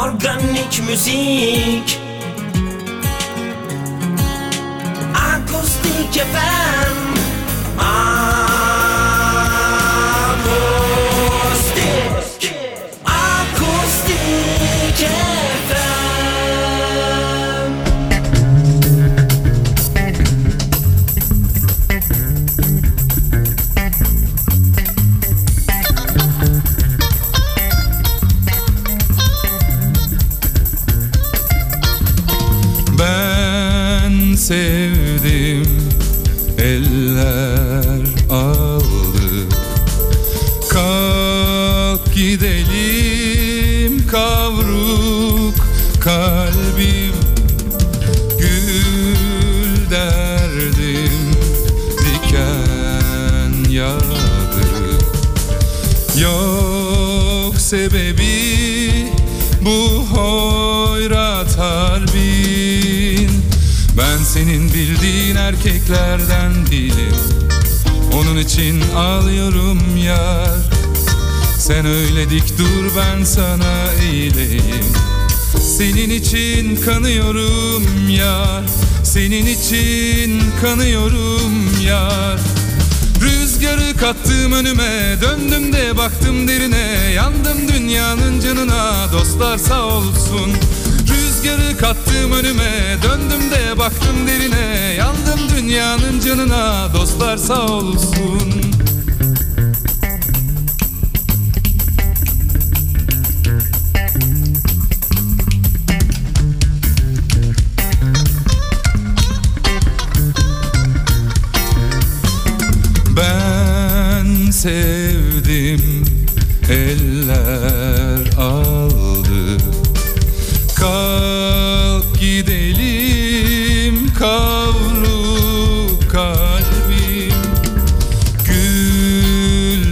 Organik müzik. Akustik FM Ben senin bildiğin erkeklerden değilim. Onun için ağlıyorum yar. Sen öyle dik dur ben sana eğileyim. Senin için kanıyorum yar. Senin için kanıyorum yar. Rüzgarı kattım önüme Döndüm de baktım derine. Yandım dünyanın canına Dostlar sağ olsun Rüzgarı kattım önüme. Döndüm de baktım derine. Yandım dünyanın canına. Dostlar sağ olsun. Ben sevdim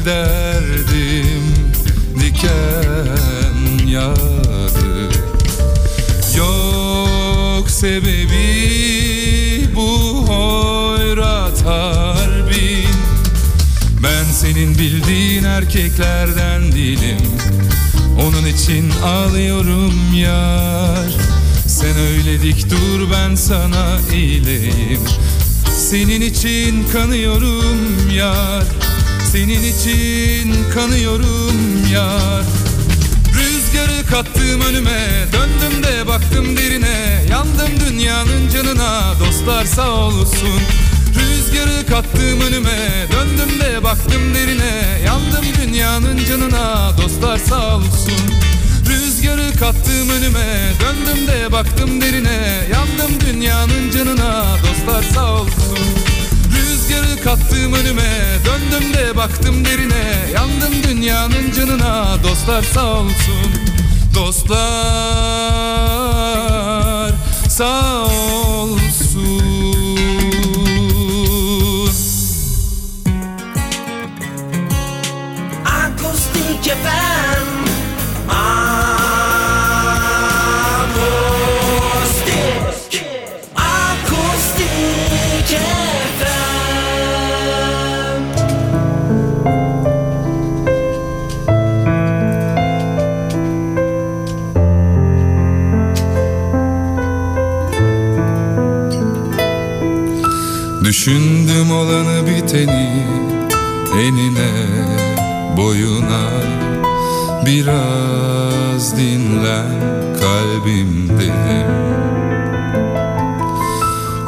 derdim diken yağdı. Yok sebebi bu hoyrat harbin Ben senin bildiğin erkeklerden değilim. Onun için ağlıyorum yar. Sen öyle dik dur ben sana eğileyim Senin için kanıyorum yar Senin için kanıyorum yar. Rüzgarı kattım önüme Döndüm de baktım derine. Yandım dünyanın canına Dostlar sağ olsun. Rüzgarı kattım önüme Döndüm de baktım derine. Yandım dünyanın canına Dostlar sağ olsun. Rüzgarı kattım önüme Döndüm de baktım derine. Yandım dünyanın canına Dostlar sağ olsun Rüzgarı kattım önüme. Döndüm de baktım derine. Yandım dünyanın canına. Dostlar sağ olsun. Dostlar Düşündüm olanı biteni enine boyuna. Biraz dinlen kalbim dedim.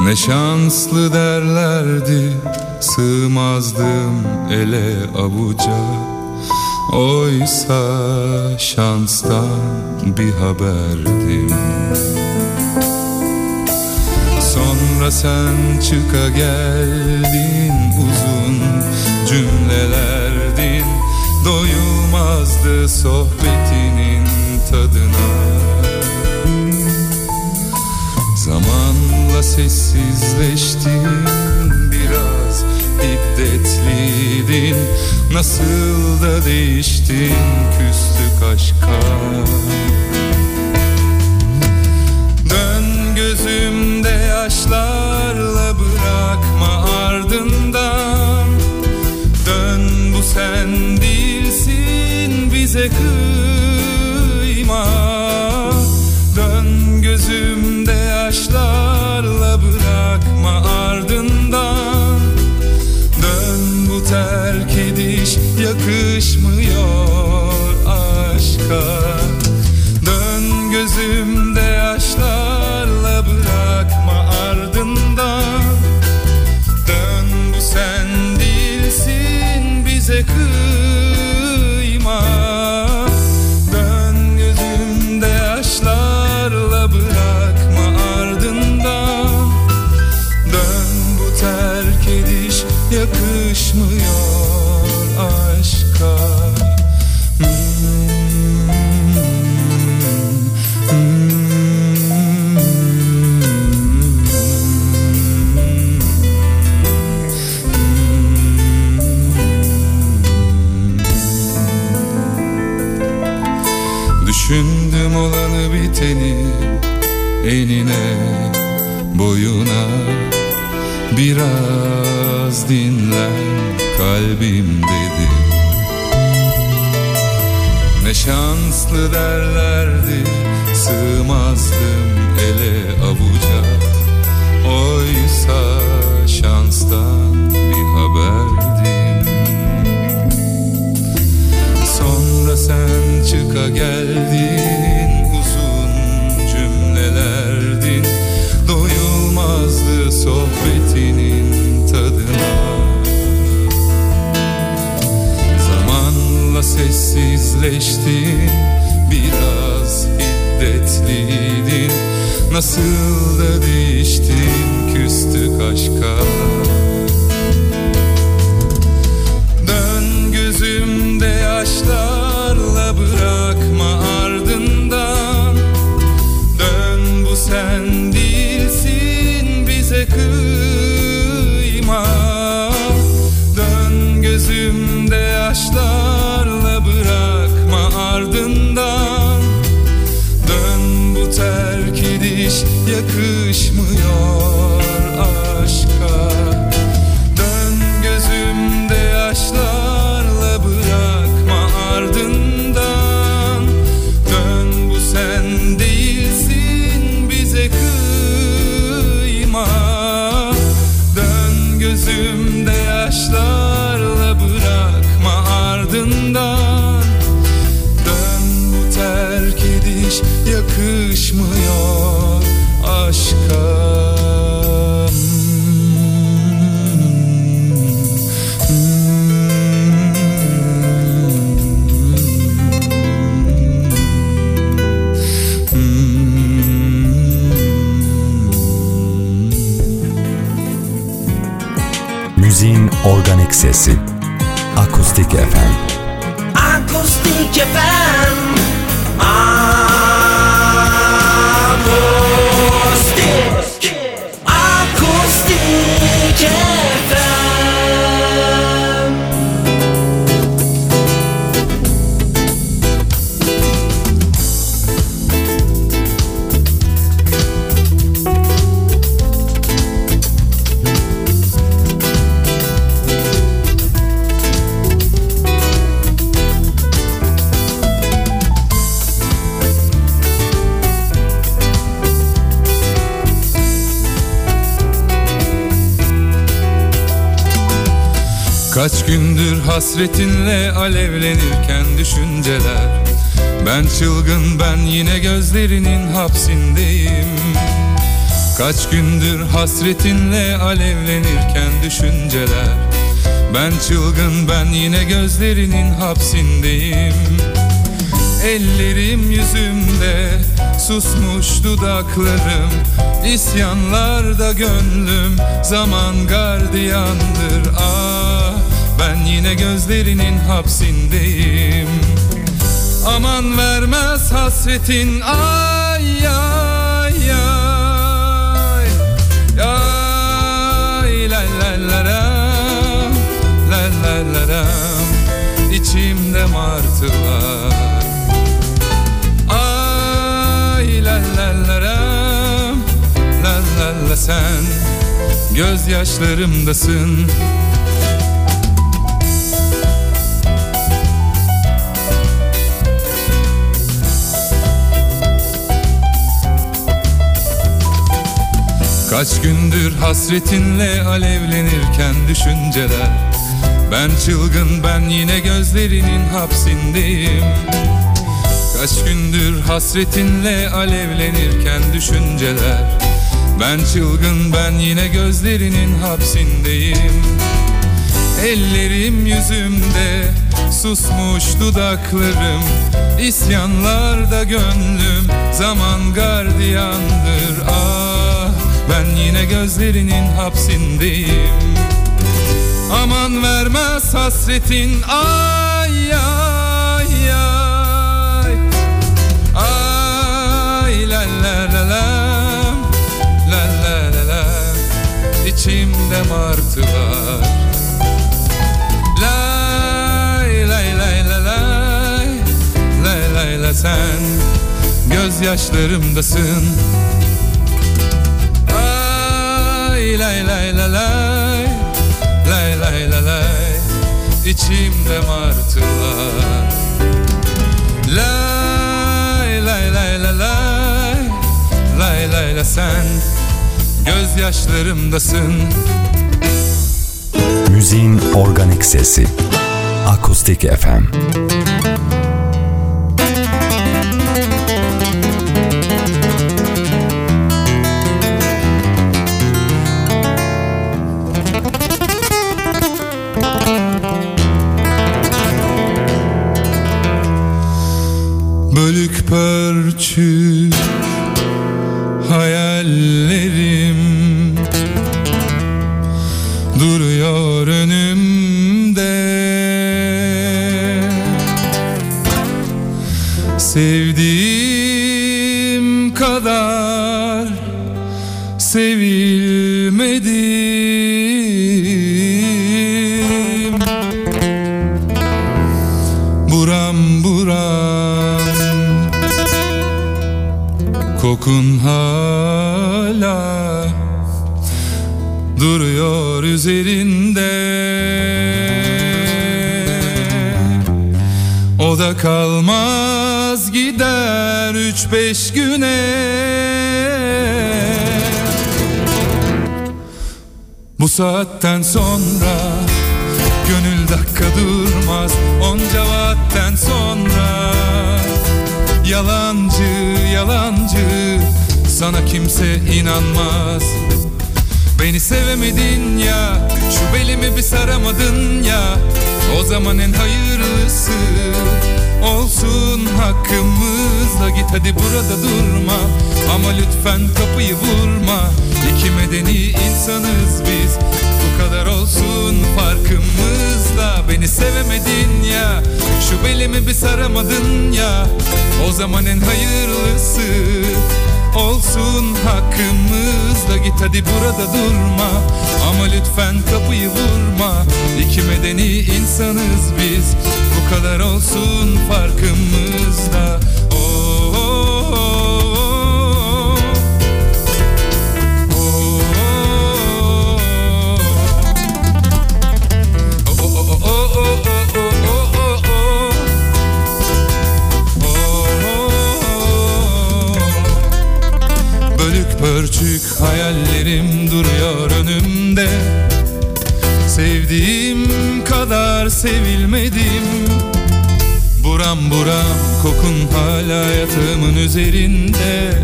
Ne şanslı derlerdi sığmazdım ele avuca. Oysa şanstan bir haberdim Sonra sen çıka geldin uzun cümlelerdin Doyulmazdı sohbetinin tadına. Zamanla sessizleştin biraz hiddetliydin Nasıl da değiştin küstük aşka bize kıyma. Dön gözüm sohbetinin tadına. Zamanla sessizleştin Biraz hiddetliydin Nasıl da değiştin küstük aşka yakışmıyor aşka. Dön gözümde yaşlarla bırakma ardından. Dön bu sen değilsin bize kıyma. Dön gözümde yaşlarla bırakma ardından. Dön bu terk ediş yakışmıyor sesi. Akustik FM. Akustik FM Kaç gündür hasretinle alevlenirken düşünceler. Ben çılgın ben yine gözlerinin hapsindeyim. Kaç gündür hasretinle alevlenirken düşünceler. Ben çılgın ben yine gözlerinin hapsindeyim. Ellerim yüzümde susmuş dudaklarım. İsyanlarda gönlüm zaman gardiyandır. Ah ben yine gözlerinin hapsindeyim Aman vermez hasretin ay ay ay Ay la la la ram, la la la ram. İçimde martılar Ay la la la ram, la la la sen Gözyaşlarımdasın Kaç gündür hasretinle alevlenirken düşünceler. Ben çılgın ben yine gözlerinin hapsindeyim. Kaç gündür hasretinle alevlenirken düşünceler. Ben çılgın ben yine gözlerinin hapsindeyim. Ellerim yüzümde susmuş dudaklarım. İsyanlarda gönlüm zaman gardiyandır. Ah ben yine gözlerinin hapsindeyim. Aman vermez hasretin ay ay ay. Ay la la la la. La la la la. İçimde martı var. Lay lay lay lay Lay lay lay la sen. Gözyaşlarımdasın lay lay lay lay. Lay lay lay lay. İçimde martılar. Lay lay lay lay lay. Lay lay la sen Gözyaşlarımdasın. Müziğin organik sesi. Akustik FM. Sevilmedim Buram buram. Kokun hala Duruyor üzerinde. O da kalmaz gider üç beş güne Bu saatten sonra Gönül dakika durmaz. Onca vaatten sonra Yalancı yalancı Sana kimse inanmaz. Beni sevemedin ya Şu belimi bir saramadın ya. O zaman en hayırlısı Olsun hakkımızla Git hadi burada durma. Ama lütfen kapıyı vurma. İki medeni insanız biz. Bu kadar olsun farkımızda. Beni sevemedin ya. Şu belimi bir saramadın ya. O zaman en hayırlısı. Olsun hakkımızda git hadi burada durma. Ama lütfen kapıyı vurma. İki medeni insanız biz kadar olsun farkımızda. Oh, oh, oh, Bölük pörçük hayallerim duruyor önümde. Sevdiğim kadar sevilmedim. Buram buram kokun hala yatağımın üzerinde.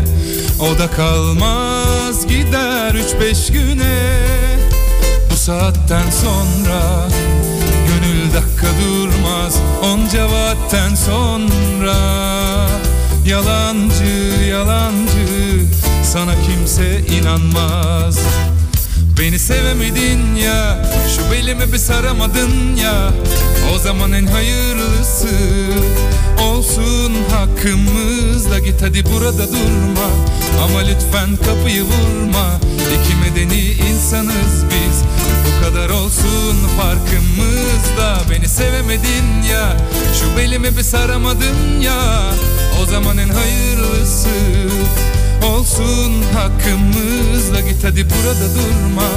O da kalmaz gider üç beş güne. Bu saatten sonra Gönül dakika durmaz. Onca vaatten sonra Yalancı yalancı sana kimse inanmaz Beni sevemedin ya Şu belimi bir saramadın ya. O zaman en hayırlısı Olsun hakkımızda. Git hadi burada durma Ama lütfen kapıyı vurma. İki medeni insanız biz Bu kadar olsun farkımızda. Beni sevemedin ya Şu belimi bir saramadın ya. O zaman en hayırlısı Olsun hakkımızla git hadi burada durma.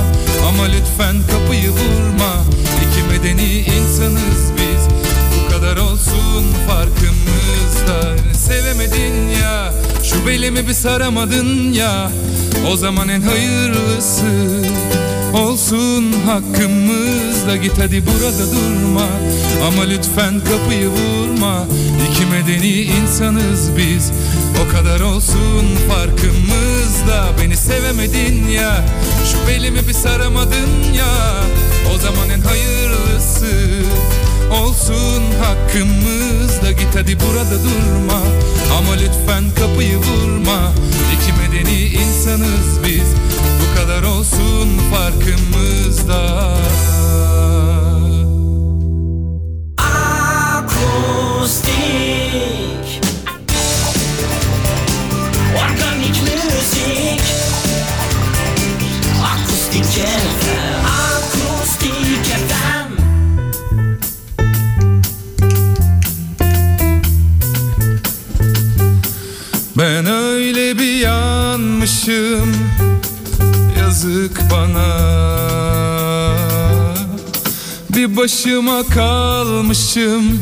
Ama lütfen kapıyı vurma. İki medeni insanız biz. Bu kadar olsun farkımızda. Sevemedin ya Şu belimi bir saramadın ya. O zaman en hayırlısı Olsun hakkımızda git hadi burada durma. Ama lütfen kapıyı vurma. İki medeni insanız biz. O kadar olsun farkımızda. Beni sevemedin ya. Şu belimi bir saramadın ya. O zaman en hayırlısı Olsun hakkımızda. Git hadi burada durma. Ama lütfen kapıyı vurma. İki medeni insanız biz kadar olsun farkımızda. Akustik. Organik müzik. Akustik FM Akustik FM Ben öyle bir yanmışım Yazık bana. Bir başıma kalmışım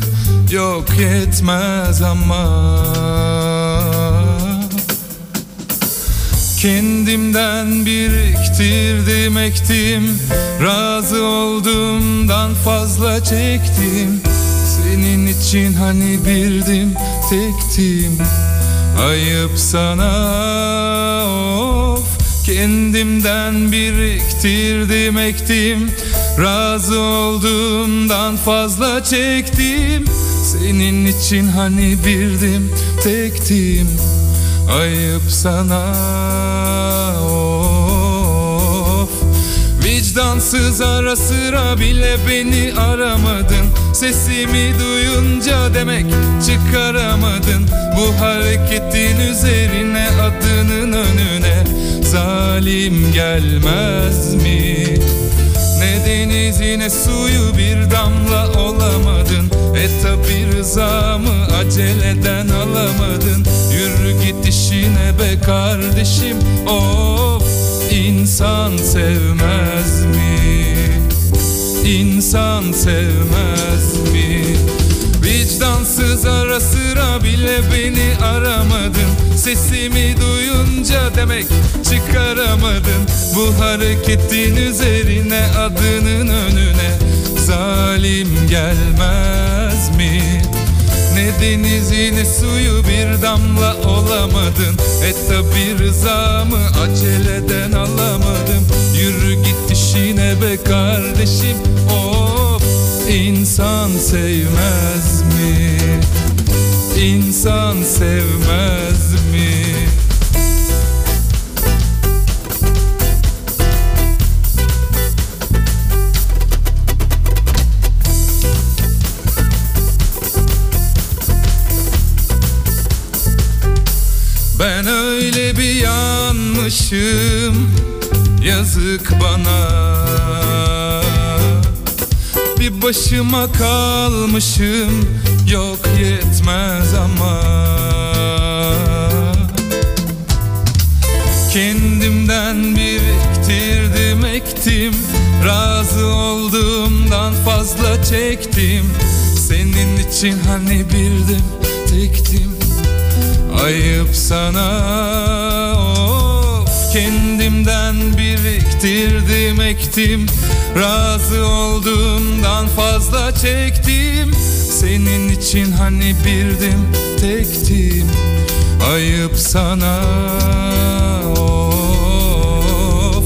Yok yetmez ama. Kendimden biriktirdim ektim Razı olduğumdan fazla çektim. Senin için hani birdim tektim Ayıp sana Kendimden biriktirdim ektim. Razı olduğumdan fazla çektim. Senin için hani birdim tektim. Ayıp sana of. Vicdansız ara sıra bile beni aramadın. Sesimi duyunca demek çıkaramadın. Bu hareketin üzerine adının önüne Zalim gelmez mi? Ne denizi ne suyu bir damla olamadın E tabi rızamı aceleden alamadın Yürü git işine be kardeşim Of insan sevmez mi? İnsan sevmez mi? Vicdansız ara sıra bile beni aramadın. Sesimi duyunca demek çıkaramadın. Bu hareketin üzerine adının önüne Zalim gelmez mi? Ne denizi ne suyu bir damla olamadın. E tabi rızamı aceleden alamadım Yürü git işine be kardeşim Of insan sevmez mi? İnsan sevmez mi? Ben öyle bir yanmışım Yazık bana Bir başıma kalmışım. Yok yetmez ama. Kendimden biriktirdim ektim. Razı olduğumdan fazla çektim. Senin için hani birdim tektim Ayıp sana Kendimden biriktirdim ektim. Razı olduğumdan fazla çektim. Senin için hani birdim tektim. Ayıp sana of.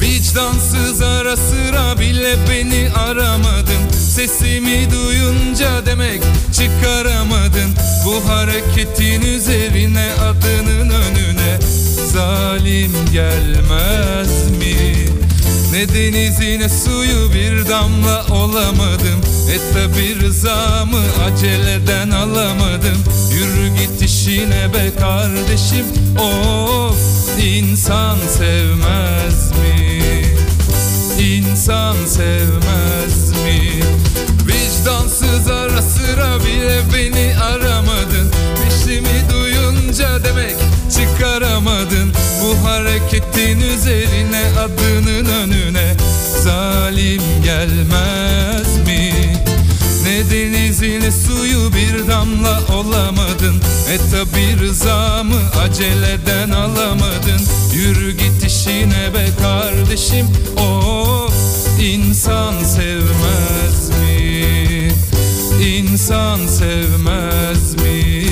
Vicdansız ara sıra bile beni aramadın. Sesimi duyunca demek çıkaramadın. Bu hareketin üzerine adının önüne Zalim gelmez mi? Ne denizi suyu bir damla olamadım Et tabi rızamı aceleden alamadım Yürü git işine be kardeşim Of insan sevmez mi? İnsan sevmez mi? Vicdansız ara sıra bile beni aramadın Peşimi duyunca demek çıkaramadın Bu hareketin üzerine adının önüne Zalim gelmez mi? Ne denizi suyu bir damla olamadın E tabi rızamı aceleden alamadın Yürü git işine be kardeşim Of insan sevmez mi? İnsan sevmez mi?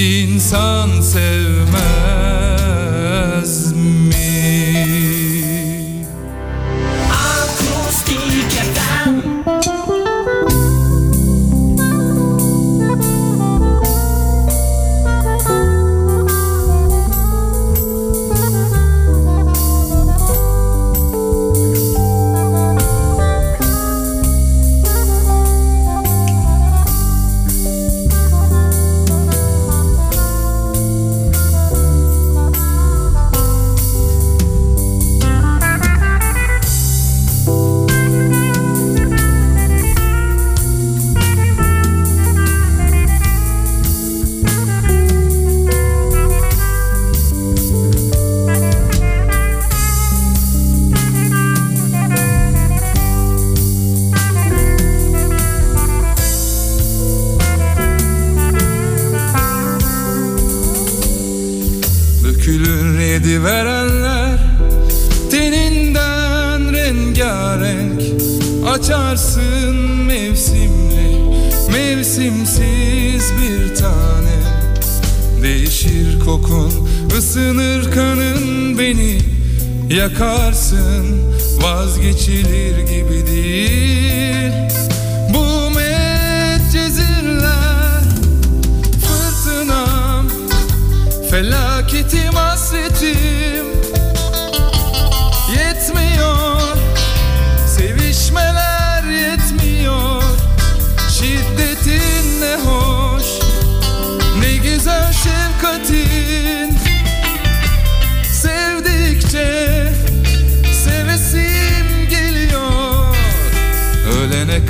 İnsan sevmez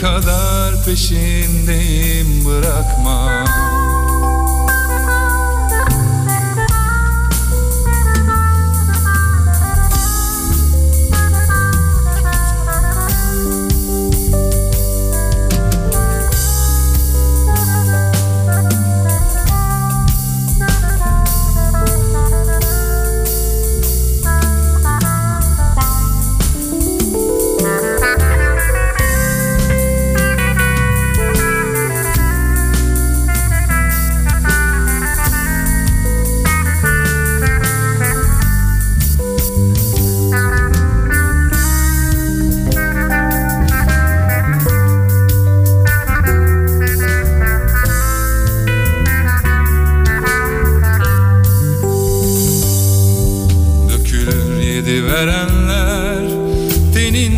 kadar peşindeyim bırakma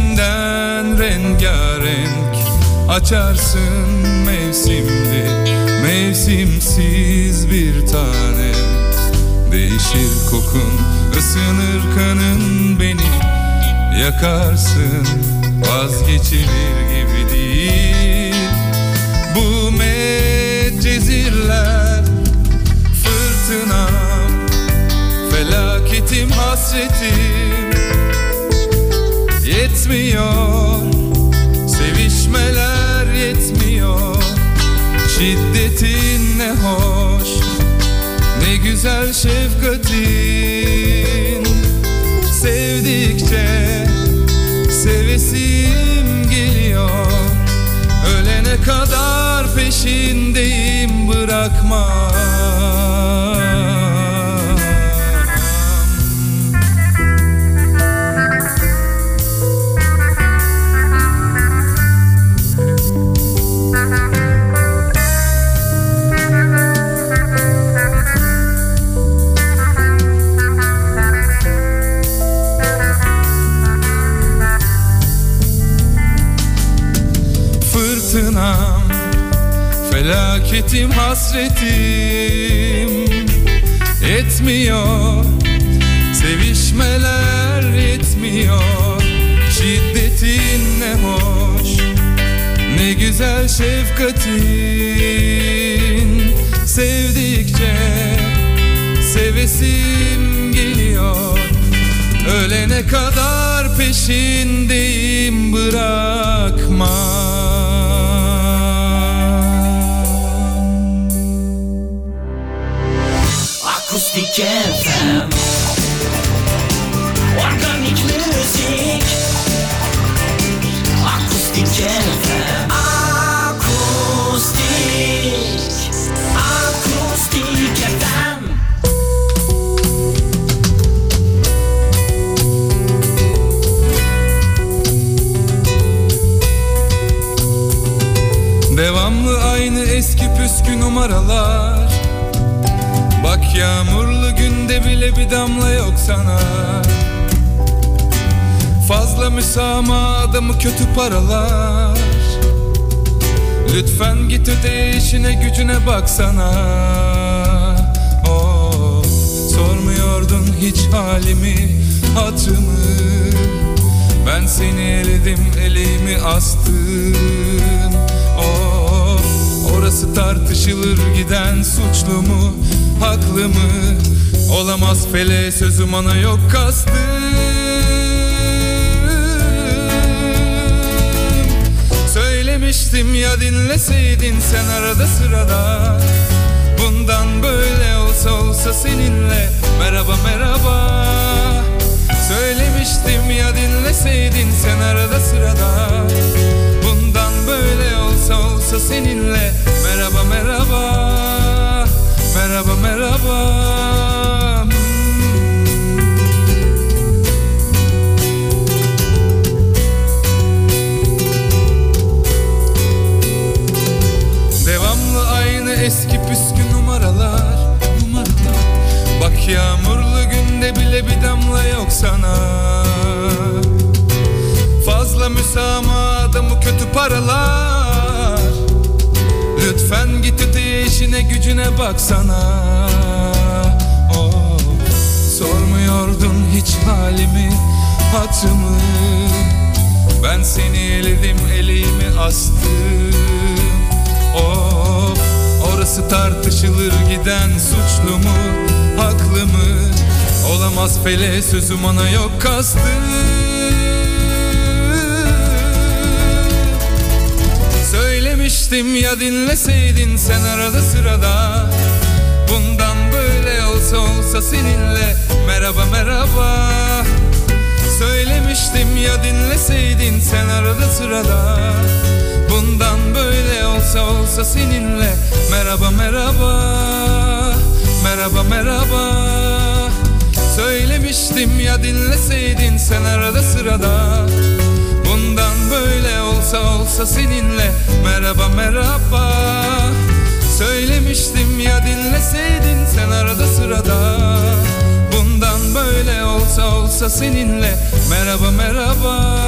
Teninden rengarenk Açarsın mevsimli Mevsimsiz bir tanem Değişir kokun ısınır kanın beni. Yakarsın vazgeçilir gibi değil. Bu medcezirler Fırtınam Felaketim hasretim Yetmiyor. Sevişmeler yetmiyor. Şiddetin ne hoş Ne güzel şefkatin. Sevdikçe Sevesim geliyor. Ölene kadar peşindeyim bırakma Felaketim hasretim Etmiyor. Sevişmeler yetmiyor Şiddetin ne hoş Ne güzel şefkatin. Sevdikçe Sevesim geliyor. Ölene kadar peşindeyim bırakma FM Organik müzik. Akustik FM Akustik. Akustik FM Devamlı aynı eski püskü numaralar yağmurlu günde bile bir damla yok sana. Fazla müsamaha adamı kötü paralar. Lütfen git öte işine gücüne baksana. Oh, Sormuyordun hiç halimi hatırımı. Ben seni eledim eleğimi astım. Oh, Orası tartışılır giden suçlu mu haklı mı Olamaz fele sözüm ana yok kastım. Söylemiştim ya dinleseydin sen arada sırada. Bundan böyle olsa olsa seninle Merhaba Merhaba. Söylemiştim ya dinleseydin sen arada sırada. Bundan böyle olsa olsa seninle Fazla müsamada mı kötü paralar. Lütfen git işine gücüne baksana. Oh, Sormuyordun hiç halimi hatırımı. Ben seni eledim eleğimi astım. Of orası tartışılır giden suçlu mu haklı mı? Olamaz fele sözüm ona yok kastı Söylemiştim ya dinleseydin sen arada sırada. Bundan böyle olsa olsa seninle Merhaba merhaba. Söylemiştim ya dinleseydin sen arada sırada. Bundan böyle olsa olsa seninle Merhaba merhaba. Merhaba merhaba. Söylemiştim ya dinleseydin sen arada sırada. Bundan böyle olsa olsa seninle Merhaba merhaba. Söylemiştim ya dinleseydin sen arada sırada. Bundan böyle olsa olsa seninle Merhaba merhaba.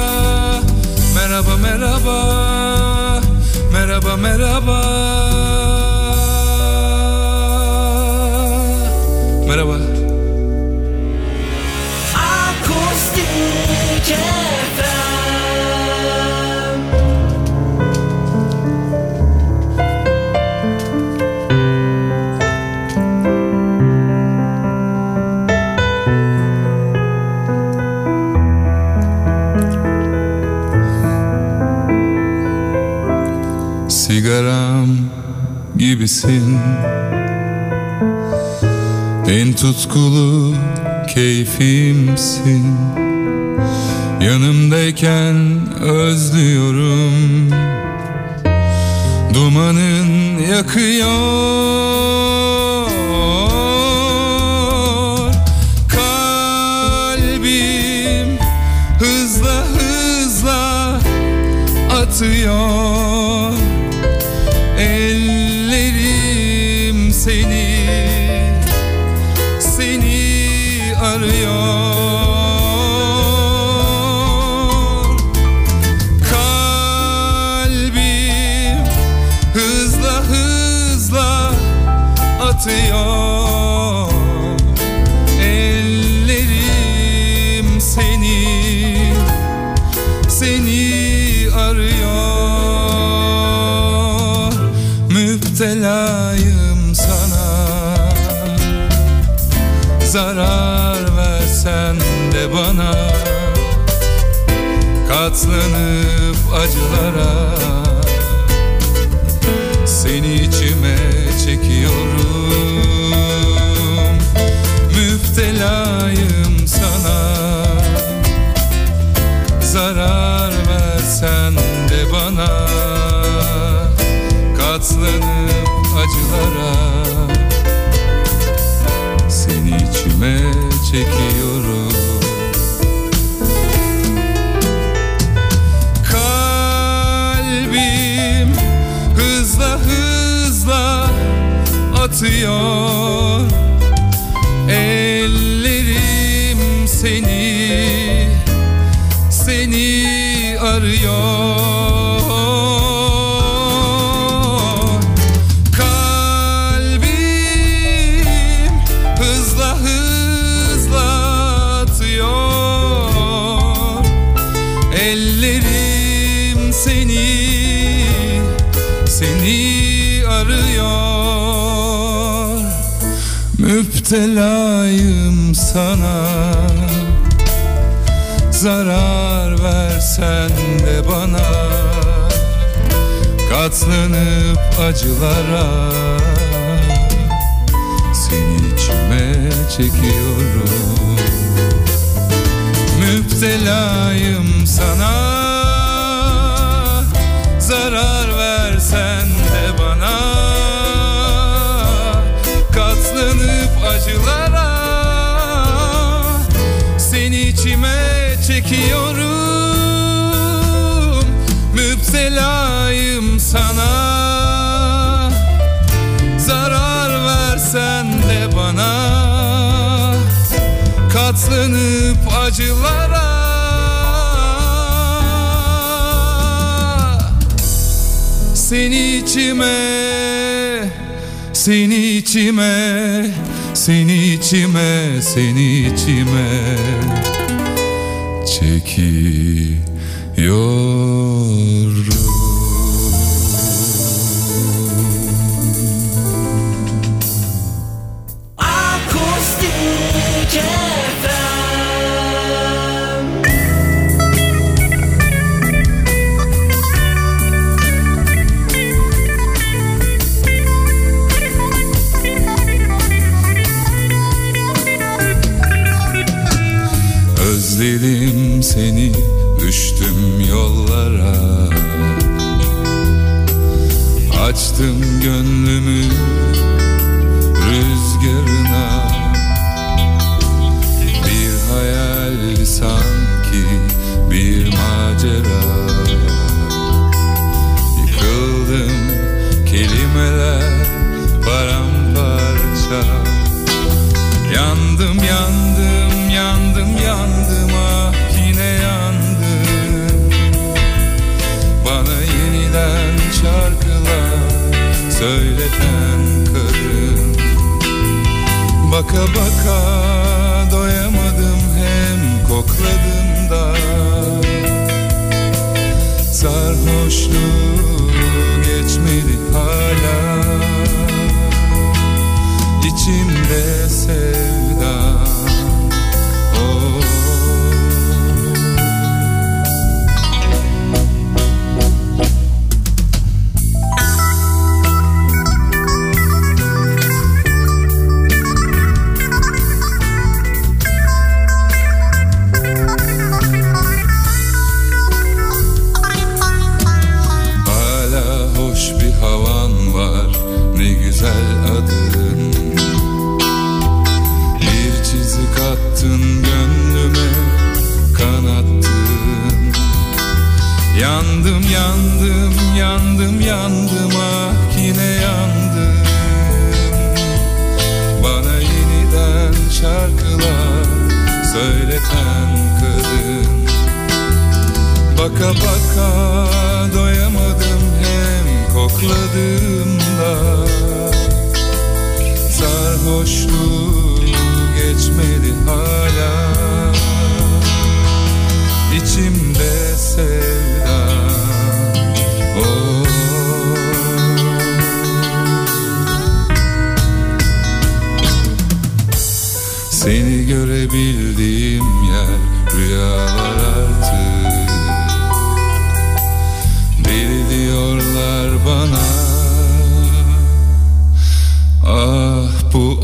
Merhaba merhaba. Merhaba merhaba. Merhaba Sigaram gibisin. En tutkulu keyfimsin. Yanımdayken özlüyorum. Dumanın yakıyor. Kalbim hızla hızla atıyor Zarar versen de bana Katlanıp acılara. Seni içime çekiyorum Müptelayım sana. Zarar versen de bana Katlanıp acılara Seni içime çekiyorum. Kalbim hızla hızla atıyor. Ellerim seni seni arıyor Ellerim seni seni arıyor. Müptelayım sana. Zarar versen de bana. Katlanıp acılara. Seni içime çekiyorum müptelayım sana. Zarar versen de bana. Katlanıp acılara. Seni içime çekiyorum. Müptelayım sana. Zarar versen de bana. Katlanıp acılara Seni içime Seni içime Seni içime Seni içime Çekiyorum Açtım gönlümü rüzgarına. Bir hayal sanki bir macera. Yıkıldım kelimeler paramparça. Yandım yandım yandım yandım Baka baka doyamadım hem kokladım da. Sarhoşluğu geçmedi hala. İçimde sevda Yandım yandım yandım ah yine yandım. Bana yeniden şarkılar söyleten kadın. Baka baka doyamadım hem kokladım da. Sarhoşluğu geçmedi hala. İçimde sevda Seni görebildiğim yer rüyalar artık. Deli diyorlar bana Ah bu